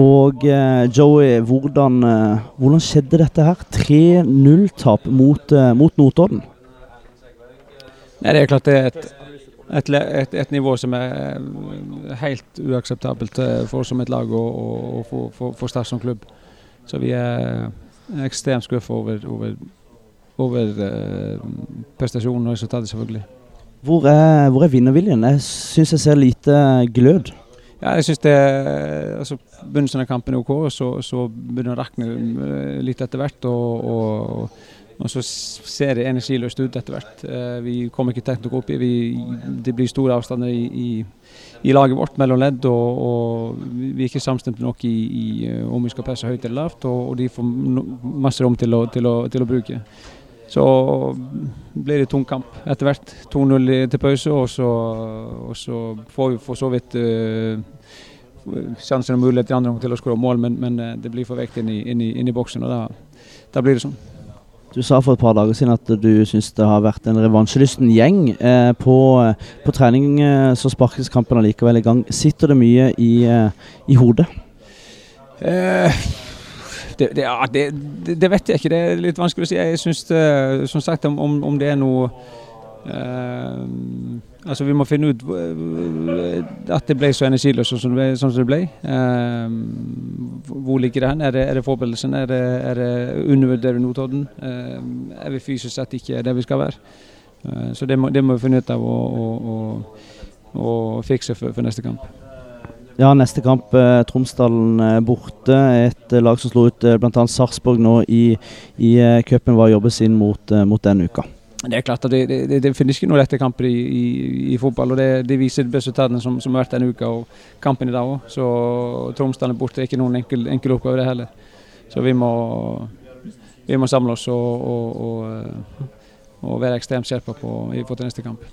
Og eh, Joey, hvordan, eh, hvordan, skjedde dette her? 3-0-tap mot, eh, mot, Notodden. Nei, Det er klart det er et, et, et, et nivå som er helt uakseptabelt for oss som et lag og, og for, for, for Start som klubb. Så vi er ekstremt skuffa over, over, over prestasjonen og resultatet, selvfølgelig. Hvor er, hvor er vinnerviljen? Jeg syns jeg ser lite glød. Ja, jeg synes det altså, Begynnelsen av kampen er OK, og så, så begynner det å rakne eh, litt etter hvert. Og, og, og, så ser det energiløst ut etter hvert. Eh, vi kommer ikke tett nok opp i. Vi, det blir store avstander i, i, i laget vårt mellom ledd, og, og, vi er ikke samstemte nok i, i eh, om vi skal presse høyt eller lavt. Og, de får masse rom til å, til å, til å bruke. Så blir det tung kamp etter hvert. 2-0 til pause, og så, og så, får vi for så vidt uh, sjansen og mulighet i andre omgang til å skåre mål, men, men, eh, det blir for vekt inn i, inn, i, inn i, boksen, og da, da, blir det sånn. Du sa for et par dager siden at du syns det har vært en revansjelysten gjeng. Eh, på, på, trening eh, så sparkes kampen allikevel i gang. Sitter det mye i, eh, i hodet? Eh, det, det, ja, det, det, vet jeg ikke. Det er litt vanskelig å si. Jeg syns som sagt om, om, det er noe eh, Altså Vi må finne ut uh, at det ble så energiløst som det, sånn som det ble. Eh, hvor ligger det hen? Er det, det forberedelsen? Er det, er det undervurderer Notodden? er vi fysisk sett ikke der vi skal være? så det må, vi finne ut av å fikse for, for neste kamp. Ja, neste kamp eh, Tromsdalen eh, borte. Et eh, lag som slo ut eh, bl.a. Sarpsborg nå i, i eh, cupen. Hva jobbes inn mot, eh, mot denne uka? Det er klart at det, det, det finnes ikke noen lette kamper i, i, i, fotball. og Det, det viser resultatene som, som, har vært denne uka og kampen i dag òg. Så Tromsdalen borte er ikke noen enkel, enkel oppgave, det heller. Så vi må, vi må samle oss og, og, og, og være ekstremt skjerpa på, på neste kamp.